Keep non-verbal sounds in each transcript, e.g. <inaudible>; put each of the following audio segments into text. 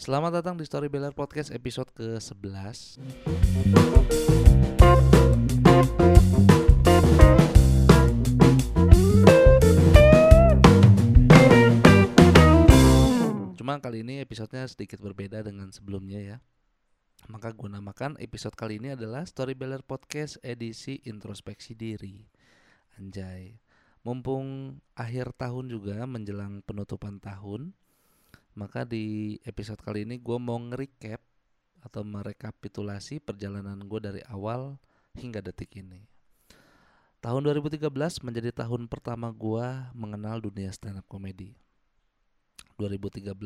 Selamat datang di Storybeller Podcast episode ke-11 Cuma kali ini episodenya sedikit berbeda dengan sebelumnya ya. Maka gue namakan episode kali ini adalah Storybeller Podcast edisi introspeksi diri. Anjay. Mumpung akhir tahun juga menjelang penutupan tahun maka di episode kali ini gue mau nge-recap atau merekapitulasi perjalanan gue dari awal hingga detik ini. Tahun 2013 menjadi tahun pertama gue mengenal dunia stand up comedy. 2013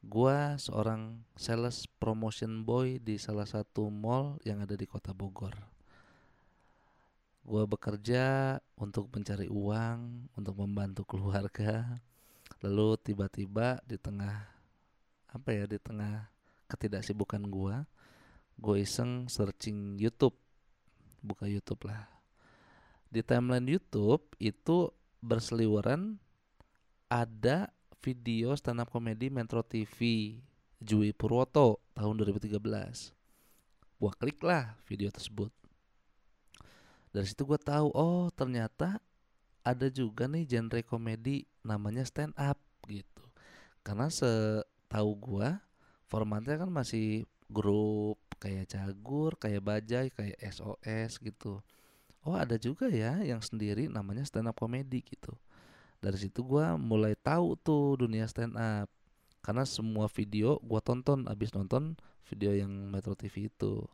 gue seorang sales promotion boy di salah satu mall yang ada di kota Bogor. Gue bekerja untuk mencari uang, untuk membantu keluarga, lalu tiba-tiba di tengah apa ya di tengah ketidaksibukan gua gue iseng searching YouTube. Buka YouTube lah. Di timeline YouTube itu berseliweran ada video stand up comedy Metro TV Jui Purwoto tahun 2013 gua klik lah video tersebut. Dari situ gue tahu oh ternyata ada juga nih genre komedi namanya stand up gitu. Karena setahu gua formatnya kan masih grup kayak cagur, kayak bajai, kayak SOS gitu. Oh, ada juga ya yang sendiri namanya stand up komedi gitu. Dari situ gua mulai tahu tuh dunia stand up. Karena semua video gua tonton abis nonton video yang Metro TV itu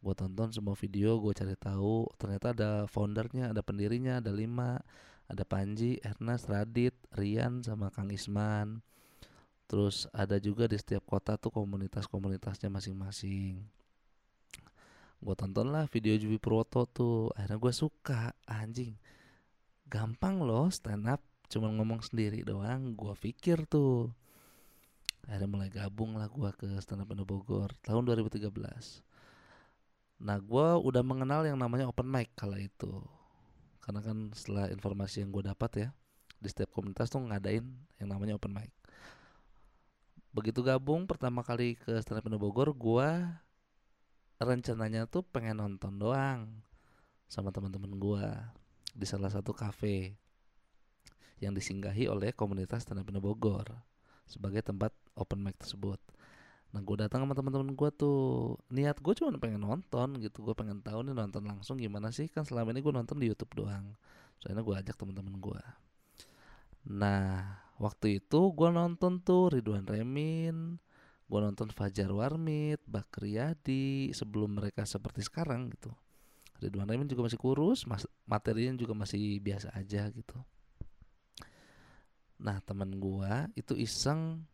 gue tonton semua video gue cari tahu ternyata ada foundernya ada pendirinya ada lima ada Panji Ernest Radit Rian sama Kang Isman. Terus ada juga di setiap kota tuh komunitas-komunitasnya masing-masing. Gue tonton lah video Jubi Purwoto tuh akhirnya gue suka anjing. Gampang loh stand up cuma ngomong sendiri doang gue pikir tuh. Akhirnya mulai gabung lah gue ke stand up Indo Bogor tahun 2013 Nah gue udah mengenal yang namanya open mic kala itu. Karena kan setelah informasi yang gue dapat ya Di setiap komunitas tuh ngadain yang namanya open mic. Begitu gabung pertama kali ke stand up Bogor Gue rencananya tuh pengen nonton doang Sama teman-teman gue Di salah satu cafe Yang disinggahi oleh komunitas stand up Bogor Sebagai tempat open mic tersebut Nah gue datang sama teman-teman gue tuh niat gue cuma pengen nonton gitu gue pengen tahu nih nonton langsung gimana sih kan selama ini gue nonton di YouTube doang. Soalnya gue ajak teman-teman gue nah waktu itu gue nonton tuh Ridwan Remin gue nonton Fajar Warmit Bakriyadi sebelum mereka seperti sekarang gitu. Ridwan Remin juga masih kurus mas materinya juga masih biasa aja gitu. Nah teman gue itu iseng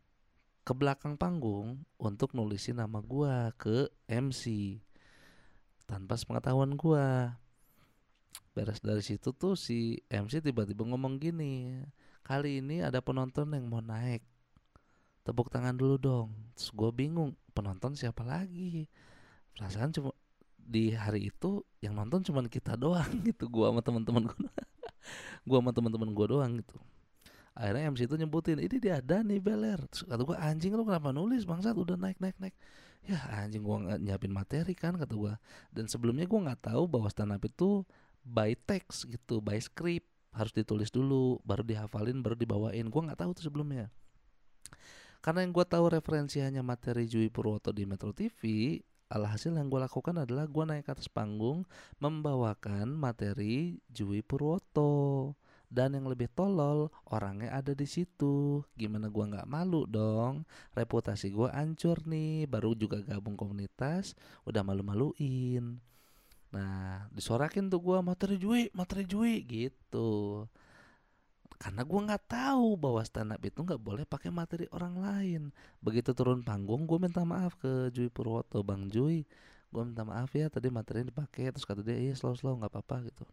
ke belakang panggung untuk nulisin nama gua ke MC tanpa sepengetahuan gua. Beres dari situ tuh si MC tiba-tiba ngomong gini, kali ini ada penonton yang mau naik, tepuk tangan dulu dong. Terus gue bingung, penonton siapa lagi? Perasaan cuma di hari itu yang nonton cuma kita doang <laughs> gitu, gua sama teman-teman gua, gua sama teman-teman gua doang gitu akhirnya MC itu nyebutin ini dia ada nih beler terus kata gue anjing lu kenapa nulis bangsat? Udah naik naik naik. Ya anjing gue nyiapin materi kan kata gue dan sebelumnya gue nggak tahu bahwa stand up itu by text gitu by script. Harus ditulis dulu baru dihafalin baru dibawain. Gue nggak tahu tuh sebelumnya. Karena yang gue tahu referensi hanya materi Jui Purwoto di Metro TV alhasil yang gue lakukan adalah gue naik ke atas panggung membawakan materi Jui Purwoto dan yang lebih tolol orangnya ada di situ. Gimana gua nggak malu dong? Reputasi gua ancur nih baru juga gabung komunitas udah malu-maluin. Nah disorakin tuh gua materi jui materi jui gitu. Karena gua nggak tahu bahwa stand up itu nggak boleh pakai materi orang lain. Begitu turun panggung gua minta maaf ke Jui Purwoto bang Jui gua minta maaf ya tadi materinya dipakai terus kata dia iya slow slow nggak apa-apa gitu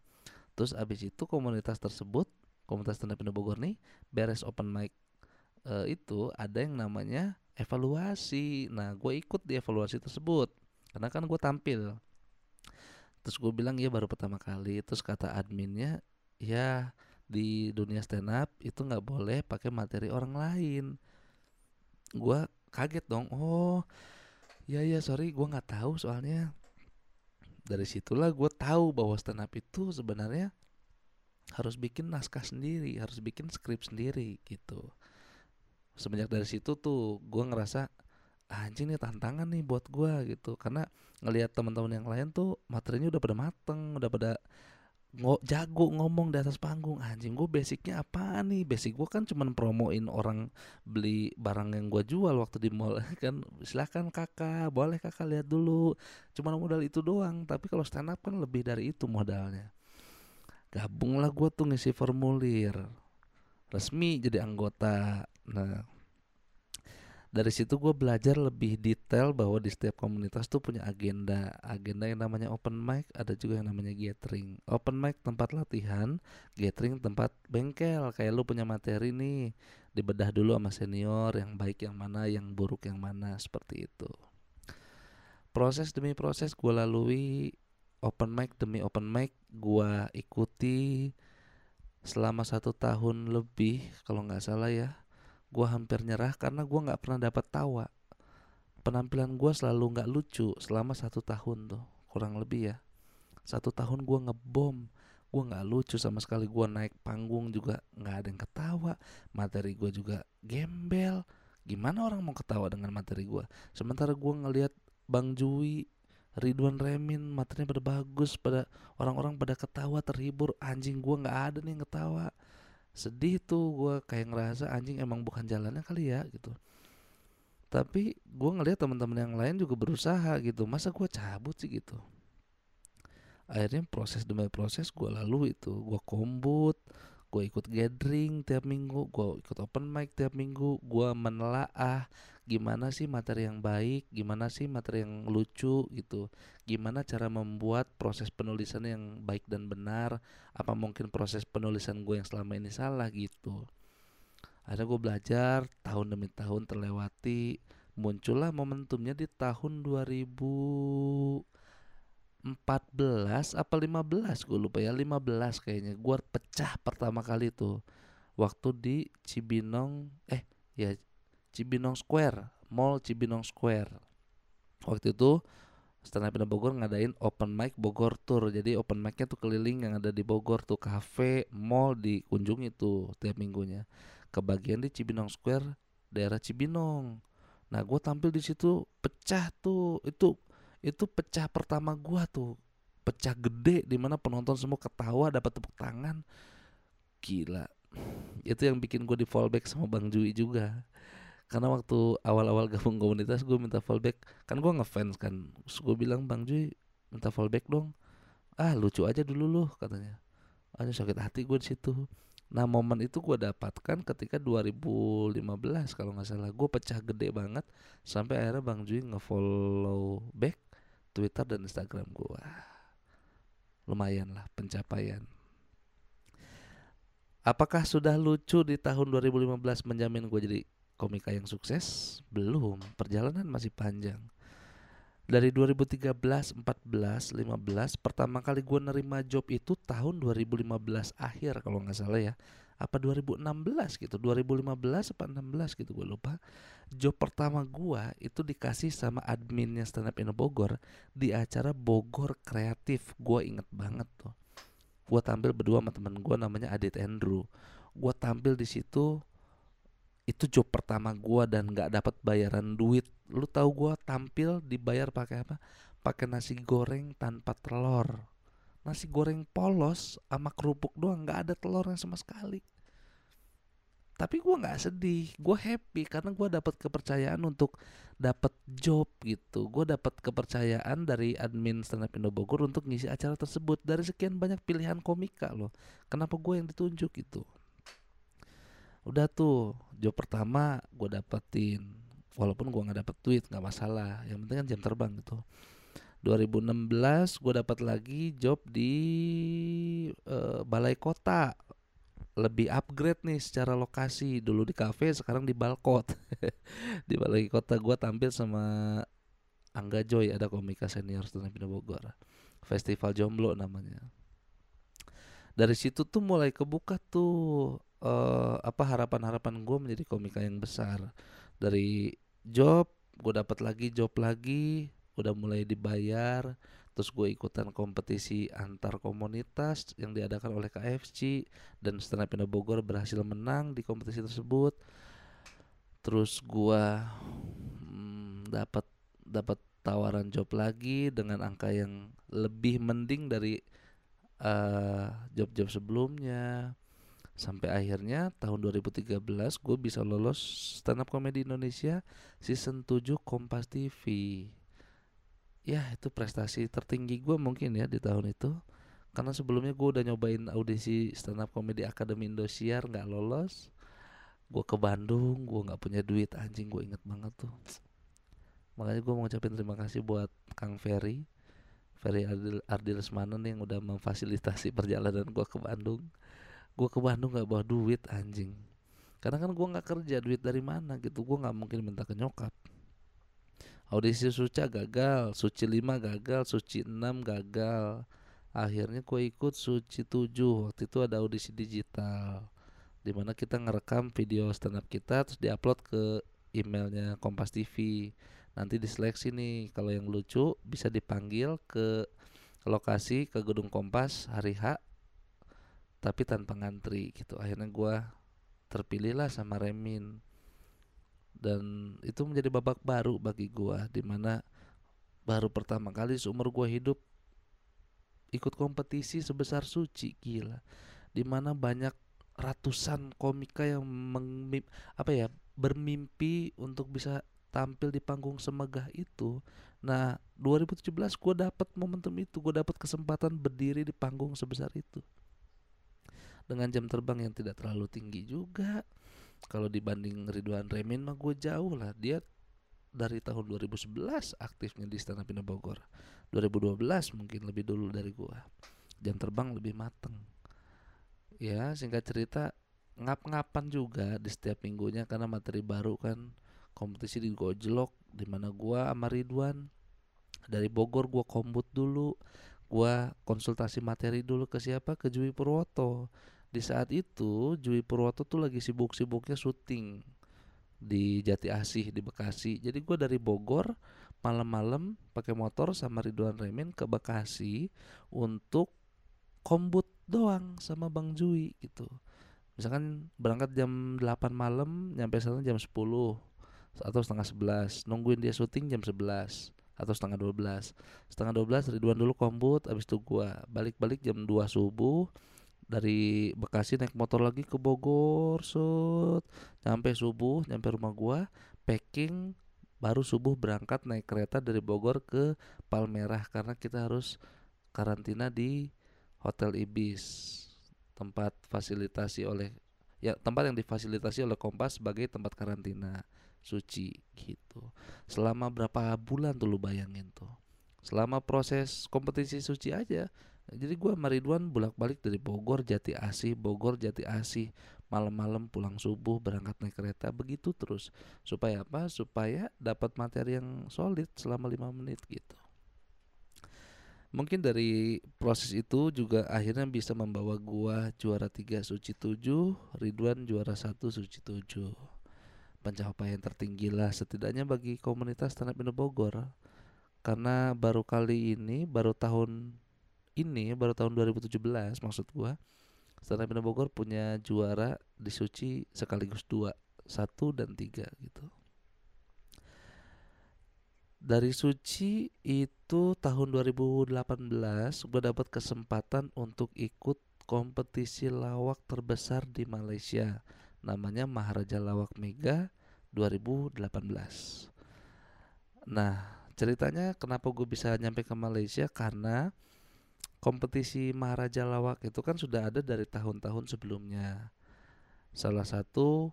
Terus abis itu komunitas tersebut, komunitas stand up Bogor nih beres open mic uh, itu ada yang namanya evaluasi. Nah, gue ikut di evaluasi tersebut karena kan gue tampil. Terus gue bilang ya baru pertama kali. Terus kata adminnya ya di dunia stand up itu nggak boleh pakai materi orang lain. Gue kaget dong oh ya ya sorry gue nggak tahu soalnya dari situlah gue tahu bahwa stand up itu sebenarnya harus bikin naskah sendiri harus bikin skrip sendiri gitu. Semenjak dari situ tuh gue ngerasa ah, anjing nih tantangan nih buat gue gitu. Karena ngelihat teman-teman yang lain tuh materinya udah pada mateng udah pada ngo jago ngomong di atas panggung anjing gue basicnya apa nih? Basic gue kan cuman promoin orang beli barang yang gue jual waktu di mall <laughs> kan. Silahkan kakak boleh kakak lihat dulu. Cuman modal itu doang tapi kalau stand up kan lebih dari itu modalnya. Gabunglah gue tuh ngisi formulir resmi jadi anggota. Nah dari situ gue belajar lebih detail bahwa di setiap komunitas tuh punya agenda agenda yang namanya open mic ada juga yang namanya gathering. Open mic tempat latihan gathering tempat bengkel. Kayak lu punya materi nih dibedah dulu sama senior yang baik yang mana yang buruk yang mana seperti itu. Proses demi proses gue lalui open mic demi open mic gue ikuti selama satu tahun lebih kalau nggak salah ya gue hampir nyerah karena gue nggak pernah dapat tawa. Penampilan gue selalu nggak lucu selama satu tahun tuh kurang lebih ya. Satu tahun gue ngebom gue nggak lucu sama sekali gue naik panggung juga nggak ada yang ketawa materi gue juga gembel. Gimana orang mau ketawa dengan materi gue sementara gue ngelihat bang Jui Ridwan Remin materinya pada bagus pada orang-orang pada ketawa terhibur anjing gue nggak ada nih yang ketawa sedih tuh gue kayak ngerasa anjing emang bukan jalannya kali ya gitu. Tapi gue ngeliat teman-teman yang lain juga berusaha gitu masa gue cabut sih? gitu. Akhirnya proses demi proses gue lalu itu gue kombut gue ikut gathering tiap minggu gue ikut open mic tiap minggu gue menelaah gimana sih materi yang baik gimana sih materi yang lucu gitu. Gimana cara membuat proses penulisan yang baik dan benar apa mungkin proses penulisan gue yang selama ini salah gitu. Akhirnya gue belajar tahun demi tahun terlewati muncullah momentumnya di tahun 2014 apa 15 gue lupa ya 15 kayaknya gue pecah pertama kali tuh waktu di Cibinong eh ya Cibinong Square, Mall Cibinong Square. Waktu itu Stand Up Bogor ngadain open mic Bogor Tour. Jadi open mic-nya tuh keliling yang ada di Bogor tuh cafe, mall dikunjungi tuh tiap minggunya. Kebagian di Cibinong Square, daerah Cibinong. Nah, gue tampil di situ pecah tuh. Itu itu pecah pertama gua tuh. Pecah gede di mana penonton semua ketawa dapat tepuk tangan. Gila. Itu yang bikin gue di fallback sama Bang Jui juga. Karena waktu awal-awal gabung komunitas gue minta fallback. Kan gue ngefans kan. Terus gue bilang bang Jui minta fallback dong. Ah lucu aja dulu loh katanya. Aja sakit hati gue di situ. Nah momen itu gue dapatkan ketika 2015 kalau nggak salah. Gue pecah gede banget sampai akhirnya bang Jui ngefollow back Twitter dan Instagram gue lumayan lah pencapaian Apakah sudah lucu di tahun 2015 menjamin gue jadi komika yang sukses? Belum, perjalanan masih panjang. Dari 2013, 14, 15 pertama kali gue nerima job itu tahun 2015 akhir kalau nggak salah ya. Apa 2016 gitu, 2015 apa 16 gitu gue lupa. Job pertama gue itu dikasih sama adminnya Stand Up Indo Bogor di acara Bogor Kreatif. Gue inget banget tuh. Gue tampil berdua sama temen gue namanya Adit Andrew. Gue tampil di situ itu job pertama gua dan nggak dapat bayaran duit lu tahu gua tampil dibayar pakai apa pakai nasi goreng tanpa telur nasi goreng polos sama kerupuk doang nggak ada telurnya sama sekali tapi gua nggak sedih gua happy karena gua dapat kepercayaan untuk dapat job gitu. Gua dapat kepercayaan dari admin stand up Indo Bogor untuk ngisi acara tersebut. Dari sekian banyak pilihan komika loh. Kenapa gue yang ditunjuk gitu? Udah tuh job pertama gue dapetin walaupun gue nggak dapet duit nggak masalah. Yang penting kan jam terbang gitu. 2016 gue dapat lagi job di uh, balai kota lebih upgrade nih secara lokasi. Dulu di cafe sekarang di balkot. <laughs> Di balai kota gue tampil sama Angga Joy ada komika senior stand Bogor. Festival jomblo namanya. Dari situ tuh mulai kebuka tuh uh, apa harapan-harapan gue menjadi komika yang besar. Dari job gue dapat lagi job lagi udah mulai dibayar terus gue ikutan kompetisi antar komunitas yang diadakan oleh KFC dan Stand Up Indo Bogor berhasil menang di kompetisi tersebut. Terus gue hmm, dapat dapat tawaran job lagi dengan angka yang lebih mending dari eh, job-job uh, sebelumnya. Sampai akhirnya tahun 2013 gue bisa lolos stand up comedy Indonesia season 7 Kompas TV ya itu prestasi tertinggi gue mungkin ya di tahun itu. Karena sebelumnya gue udah nyobain audisi stand up comedy Akademi Indosiar nggak lolos. Gue ke Bandung gue nggak punya duit anjing gue inget banget tuh. Makanya gue mau ngucapin terima kasih buat Kang Ferry Ferry Ardil, Ardil Lesmanen yang udah memfasilitasi <laughs> perjalanan gue ke Bandung. Gue ke Bandung nggak bawa duit anjing. Karena kan gue nggak kerja duit dari mana gitu. Gue nggak mungkin minta ke nyokap audisi suca gagal suci 5 gagal suci 6 gagal. Akhirnya gue ikut suci 7 waktu itu ada audisi digital di mana kita ngerekam video stand up kita terus diupload ke emailnya Kompas TV nanti diseleksi nih kalau yang lucu bisa dipanggil ke lokasi ke gedung Kompas hari H tapi tanpa ngantri gitu. Akhirnya gue terpilih lah sama Remin dan itu menjadi babak baru bagi gue di mana baru pertama kali seumur gue hidup ikut kompetisi sebesar suci gila. Di mana banyak ratusan komika yang mengmip, apa ya bermimpi untuk bisa tampil di panggung semegah itu. Nah, 2017 gue dapat momentum itu, gue dapat kesempatan berdiri di panggung sebesar itu. Dengan jam terbang yang tidak terlalu tinggi juga kalau dibanding Ridwan Remin mah gue jauh lah. Dia dari tahun 2011 aktifnya di Stand Up Bogor. 2012 mungkin lebih dulu dari gue jam terbang lebih mateng. Ya singkat cerita ngap-ngapan juga di setiap minggunya karena materi baru kan. Kompetisi di Gojlok di mana gua sama Ridwan. Dari Bogor gua kombut dulu. Gua konsultasi materi dulu ke siapa? Ke Jui Purwoto di saat itu Jui Purwoto tuh lagi sibuk-sibuknya syuting di Jati Asih di Bekasi. Jadi gue dari Bogor malam-malam pakai motor sama Ridwan Remin ke Bekasi untuk kombut doang sama Bang Jui gitu. Misalkan berangkat jam 8 malam, nyampe sana jam 10 atau setengah 11. Nungguin dia syuting jam 11 atau setengah 12. Setengah 12 Ridwan dulu kombut, habis itu gua balik-balik jam 2 subuh dari Bekasi naik motor lagi ke Bogor sud sampai subuh nyampe rumah gua packing baru subuh berangkat naik kereta dari Bogor ke Palmerah karena kita harus karantina di Hotel Ibis tempat fasilitasi oleh ya tempat yang difasilitasi oleh Kompas sebagai tempat karantina suci gitu. Selama berapa bulan tuh lu bayangin tuh? Selama proses kompetisi suci aja jadi gue sama Ridwan bolak-balik dari Bogor Jati Asih Bogor Jati Asih. Malam-malam pulang subuh berangkat naik kereta begitu terus. Supaya apa? Supaya dapat materi yang solid selama lima menit gitu. Mungkin dari proses itu juga akhirnya bisa membawa gua juara tiga suci tujuh Ridwan juara satu suci tujuh. Pencapaian tertinggi lah setidaknya bagi komunitas Tanah Indo Bogor. Karena baru kali ini baru tahun ini baru tahun 2017 maksud gua Stand Up Bogor punya juara di Suci sekaligus dua satu dan tiga gitu. Dari Suci itu tahun 2018 gue dapat kesempatan untuk ikut kompetisi lawak terbesar di Malaysia namanya Maharaja Lawak Mega 2018 nah ceritanya kenapa gue bisa nyampe ke Malaysia? Karena kompetisi Maharaja Lawak itu kan sudah ada dari tahun-tahun sebelumnya. Salah satu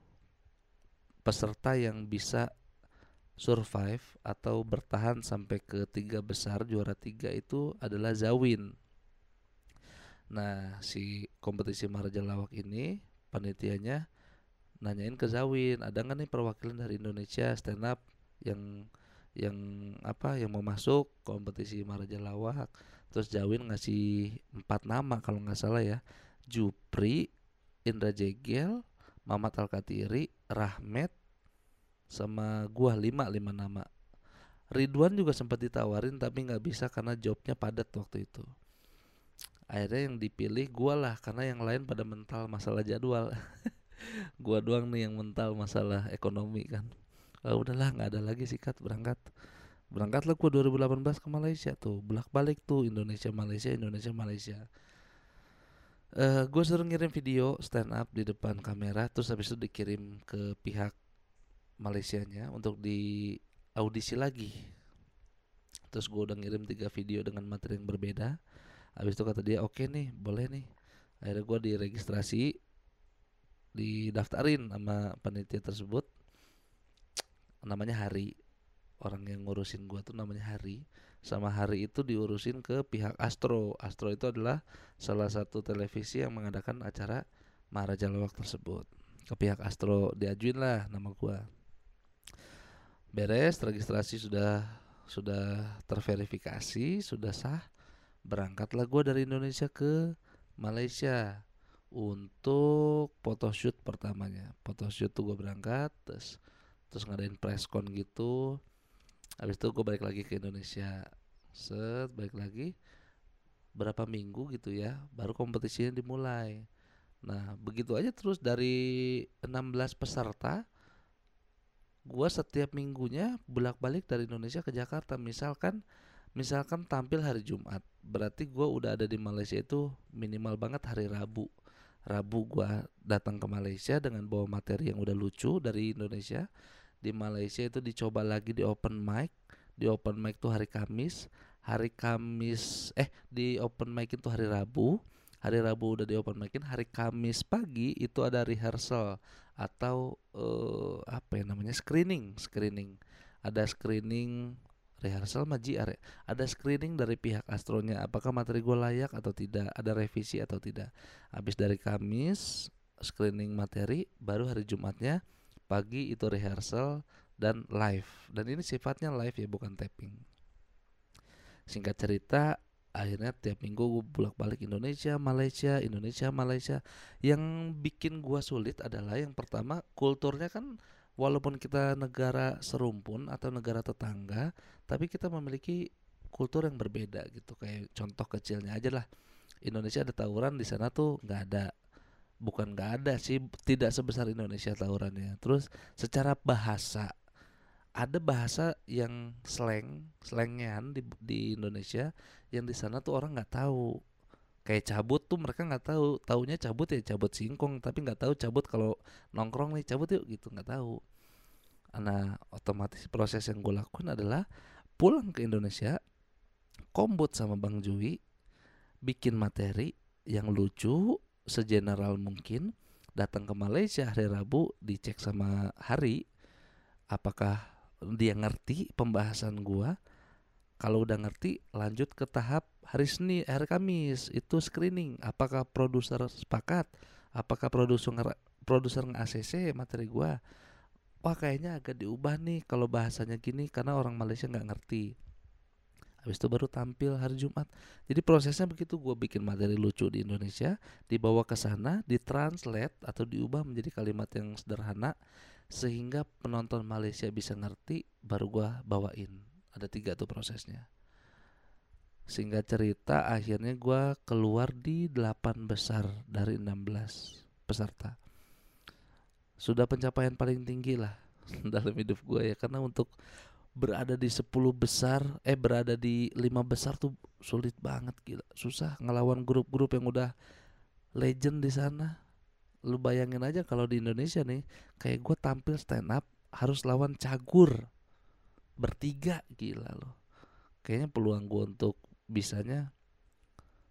peserta yang bisa survive atau bertahan sampai ke tiga besar juara tiga itu adalah Zawin. Nah si kompetisi Maharaja Lawak ini panitianya nanyain ke Zawin ada nggak nih perwakilan dari Indonesia stand up yang yang apa yang mau masuk kompetisi Maharaja Lawak terus Jawin ngasih empat nama kalau nggak salah ya. Jupri Indra Jegel Mamat Alkatiri Rahmat sama gua lima lima nama. Ridwan juga sempat ditawarin tapi nggak bisa karena jobnya padat waktu itu. Akhirnya yang dipilih gua lah karena yang lain pada mental masalah jadwal. <laughs> Gua doang nih yang mental masalah ekonomi kan. Oh, udahlah nggak ada lagi sikat berangkat berangkatlah gua 2018 ke Malaysia tuh. Bolak balik tuh Indonesia Malaysia Indonesia Malaysia. Uh, gue suruh ngirim video stand up di depan kamera terus habis itu dikirim ke pihak Malaysianya untuk di audisi lagi. Terus gue udah ngirim tiga video dengan materi yang berbeda. Habis itu kata dia oke okay nih boleh nih. Akhirnya gue diregistrasi didaftarin sama panitia tersebut. Namanya Hari orang yang ngurusin gue tuh namanya Hari sama Hari itu diurusin ke pihak Astro. Astro itu adalah salah satu televisi yang mengadakan acara Maharaja Lawak tersebut. Ke pihak Astro diajuin lah nama gue beres registrasi sudah sudah terverifikasi sudah sah. Berangkatlah gue dari Indonesia ke Malaysia untuk photoshoot pertamanya. Photoshoot tuh gue berangkat terus terus ngadain press con gitu habis itu gue balik lagi ke Indonesia. Set balik lagi. Berapa minggu gitu ya baru kompetisinya dimulai. Nah begitu aja terus dari 16 peserta gua setiap minggunya bolak-balik dari Indonesia ke Jakarta. Misalkan misalkan tampil hari Jumat berarti gua udah ada di Malaysia itu minimal banget hari Rabu. Rabu gua datang ke Malaysia dengan bawa materi yang udah lucu dari Indonesia di Malaysia itu dicoba lagi di open mic. Di open mic tuh hari Kamis. Hari Kamis eh di open mic itu hari Rabu. Hari Rabu udah di open micin. Hari Kamis pagi itu ada rehearsal atau uh, apa ya namanya screening screening. Ada screening rehearsal maji are ada screening dari pihak astronya apakah materi gue layak atau tidak ada revisi atau tidak. Habis dari Kamis screening materi baru hari Jumatnya pagi itu rehearsal dan live. Dan ini sifatnya live ya bukan tapping singkat cerita akhirnya tiap minggu gue bolak balik Indonesia Malaysia Indonesia Malaysia. Yang bikin gue sulit adalah yang pertama kulturnya kan walaupun kita negara serumpun atau negara tetangga tapi kita memiliki kultur yang berbeda gitu. Kayak contoh kecilnya aja lah. Indonesia ada tawuran di sana tuh nggak ada bukan nggak ada sih tidak sebesar Indonesia tawurannya. Terus secara bahasa ada bahasa yang slang slangian di, di Indonesia yang di sana tuh orang nggak tahu. Kayak cabut tuh mereka nggak tahu. Taunya cabut ya cabut singkong tapi nggak tahu cabut kalau nongkrong nih cabut yuk gitu nggak tahu. Nah otomatis proses yang gue lakukan adalah pulang ke Indonesia kombut sama Bang Jui bikin materi yang lucu segeneral mungkin datang ke Malaysia hari Rabu dicek sama Hari apakah dia ngerti pembahasan gua. Kalau udah ngerti lanjut ke tahap hari Senin hari Kamis itu screening. Apakah produser sepakat? Apakah produser produser nge-ACC materi gua? Wah kayaknya agak diubah nih kalau bahasanya gini karena orang Malaysia nggak ngerti habis itu baru tampil hari Jumat. Jadi prosesnya begitu gua bikin materi lucu di Indonesia dibawa ke sana ditranslate atau diubah menjadi kalimat yang sederhana sehingga penonton Malaysia bisa ngerti baru gua bawain. Ada tiga tuh prosesnya. Sehingga cerita akhirnya gua keluar di delapan besar dari 16 peserta. Sudah pencapaian paling tinggi lah <laughs> dalam hidup gua ya karena untuk berada di 10 besar eh berada di lima besar tuh sulit banget gila. Susah ngelawan grup-grup yang udah legend di sana. Lu bayangin aja kalau di Indonesia nih kayak gue tampil stand up harus lawan cagur bertiga gila loh. Kayaknya peluang gue untuk bisanya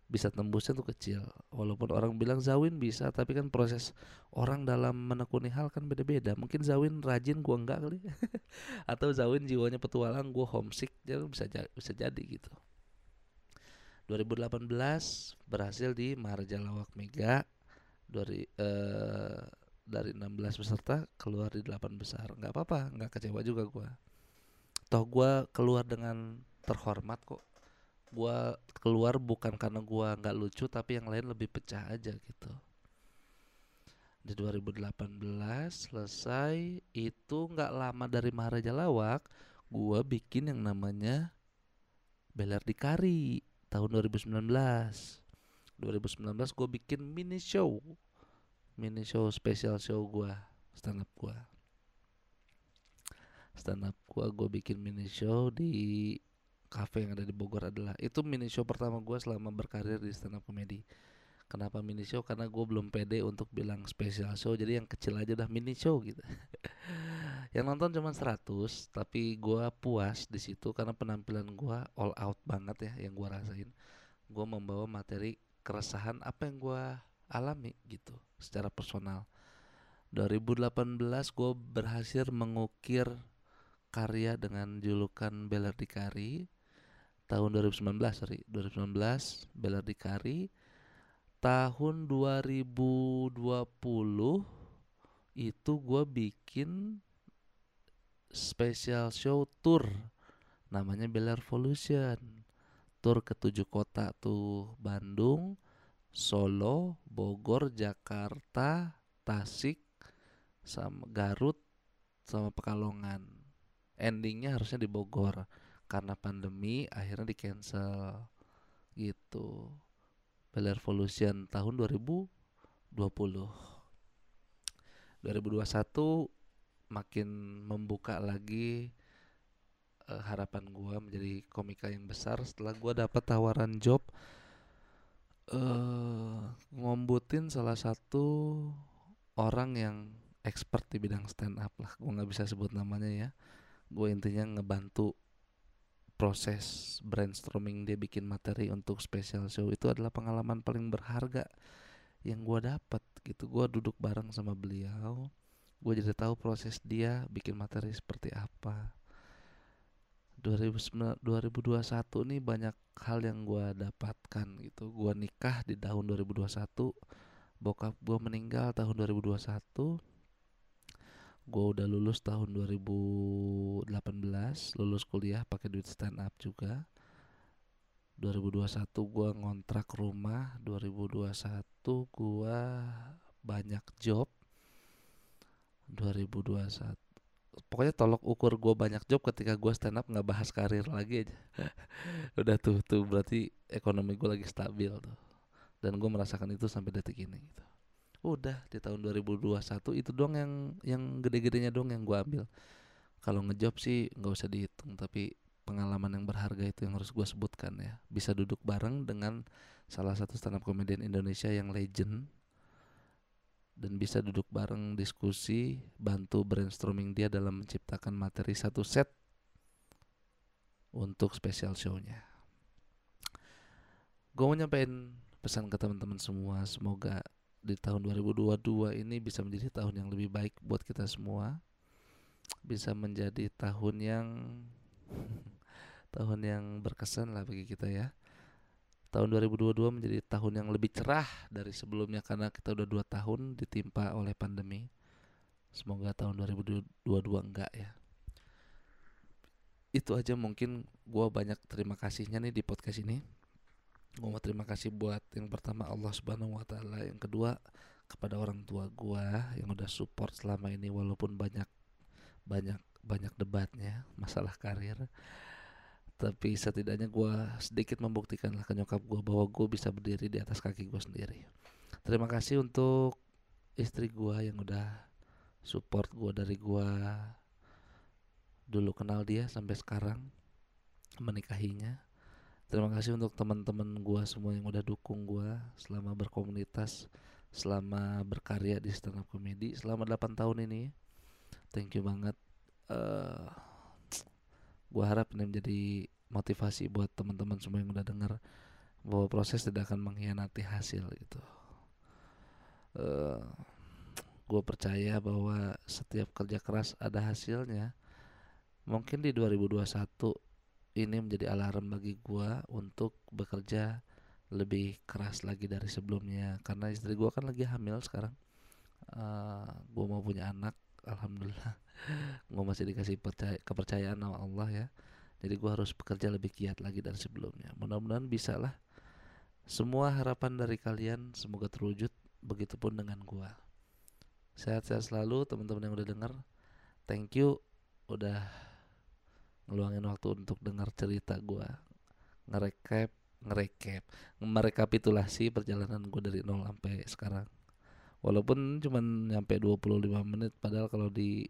bisa tembusnya tuh kecil. Walaupun orang bilang Zawin bisa tapi kan proses orang dalam menekuni hal kan beda-beda. Mungkin Zawin rajin gua enggak kali. <laughs> Atau Zawin jiwanya petualang gua homesick jadi bisa bisa jadi gitu. 2018 berhasil di Maharaja Lawak Mega. Dari uh, dari 16 peserta keluar di 8 besar. Nggak apa-apa nggak kecewa juga gue toh gue keluar dengan terhormat kok gue keluar bukan karena gue nggak lucu tapi yang lain lebih pecah aja gitu. Di 2018 selesai itu nggak lama dari Maharaja Lawak gua bikin yang namanya Beler di Kari tahun 2019 2019 gue bikin mini show. Mini show special show gua stand up gua. Stand up gua gue bikin mini show di cafe yang ada di Bogor adalah itu mini show pertama gua selama berkarir di stand up comedy Kenapa mini show? Karena gue belum pede untuk bilang special show, jadi yang kecil aja udah mini show gitu. <laughs> yang nonton cuma 100, tapi gue puas di situ karena penampilan gue all out banget ya yang gue rasain. Gue membawa materi keresahan apa yang gue alami gitu secara personal. 2018 gue berhasil mengukir karya dengan julukan Belardikari tahun 2019 sorry. 2019 Belardikari tahun 2020 itu gue bikin special show tour. Namanya Bella Revolution tour ke tujuh kota tuh. Bandung Solo Bogor Jakarta Tasik sama Garut sama Pekalongan. Endingnya harusnya di Bogor karena pandemi akhirnya di cancel gitu Bell Revolution tahun 2020 2021 makin membuka lagi uh, harapan gue menjadi komika yang besar. Setelah gue dapat tawaran job uh, ngombutin salah satu orang yang expert di bidang stand up lah. Gue nggak bisa sebut namanya ya. Gue intinya ngebantu proses brainstorming dia bikin materi untuk special show itu adalah pengalaman paling berharga yang gue dapat gitu. Gue duduk bareng sama beliau gue jadi tahu proses dia bikin materi seperti apa. 2021 nih banyak hal yang gue dapatkan gitu. Gue nikah di tahun 2021 bokap gue meninggal tahun 2021 gue udah lulus tahun 2018 lulus kuliah pakai duit stand up juga. 2021 gue ngontrak rumah 2021 gue banyak job. 2021 pokoknya tolok ukur gue banyak job ketika gue stand up nggak bahas karir lagi aja. <laughs> Udah tuh tuh berarti ekonomi gue lagi stabil tuh. Dan gue merasakan itu sampai detik ini gitu udah di tahun 2021 itu doang yang yang gede-gedenya dong yang gue ambil. Kalau ngejob sih nggak usah dihitung tapi pengalaman yang berharga itu yang harus gue sebutkan ya. Bisa duduk bareng dengan salah satu stand up comedian Indonesia yang legend dan bisa duduk bareng diskusi bantu brainstorming dia dalam menciptakan materi satu set untuk special show-nya. Gue mau nyampein pesan ke teman-teman semua semoga di tahun 2022 ini bisa menjadi tahun yang lebih baik buat kita semua. Bisa menjadi tahun yang <laughs> tahun yang berkesan lah bagi kita ya. Tahun 2022 menjadi tahun yang lebih cerah dari sebelumnya karena kita udah dua tahun ditimpa oleh pandemi. Semoga tahun 2022 enggak ya. Itu aja mungkin gue banyak terima kasihnya nih di podcast ini gue mau terima kasih buat yang pertama Allah Subhanahu Wa Taala. Yang kedua kepada orang tua gue yang udah support selama ini walaupun banyak banyak banyak debatnya masalah karir. Tapi setidaknya gue sedikit membuktikan lah ke nyokap gue bahwa gue bisa berdiri di atas kaki gue sendiri. Terima kasih untuk istri gue yang udah support gue dari gue dulu kenal dia sampai sekarang menikahinya Terima kasih untuk teman-teman gua semua yang udah dukung gua selama berkomunitas, selama berkarya di stand up comedy selama 8 tahun ini. Thank you banget. Uh, gua harap ini menjadi motivasi buat teman-teman semua yang udah dengar bahwa proses tidak akan mengkhianati hasil gitu. Uh, gue percaya bahwa setiap kerja keras ada hasilnya. Mungkin di 2021 ini menjadi alarm bagi gua untuk bekerja lebih keras lagi dari sebelumnya. Karena istri gua kan lagi hamil sekarang. Uh, gua mau punya anak alhamdulillah. <laughs> Gua masih dikasih percaya, kepercayaan sama Allah ya. Jadi gua harus bekerja lebih giat lagi dari sebelumnya. Mudah-mudahan bisa lah semua harapan dari kalian semoga terwujud begitupun dengan gua. Sehat-sehat selalu teman-teman yang udah denger. Thank you. Udah ngeluangin waktu untuk dengar cerita gue ngerekap ngerekap merekapitulasi perjalanan gue dari nol sampai sekarang. Walaupun cuman nyampe 25 menit padahal kalau di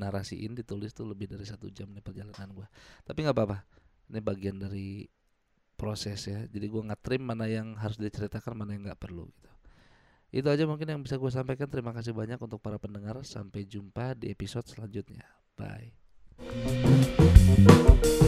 narasiin ditulis tuh lebih dari satu jam nih perjalanan gue tapi nggak apa-apa ini bagian dari proses ya. Jadi gue nge-trim mana yang harus diceritakan mana yang nggak perlu gitu. Itu aja mungkin yang bisa gue sampaikan. Terima kasih banyak untuk para pendengar. Sampai jumpa di episode selanjutnya. Bye thank you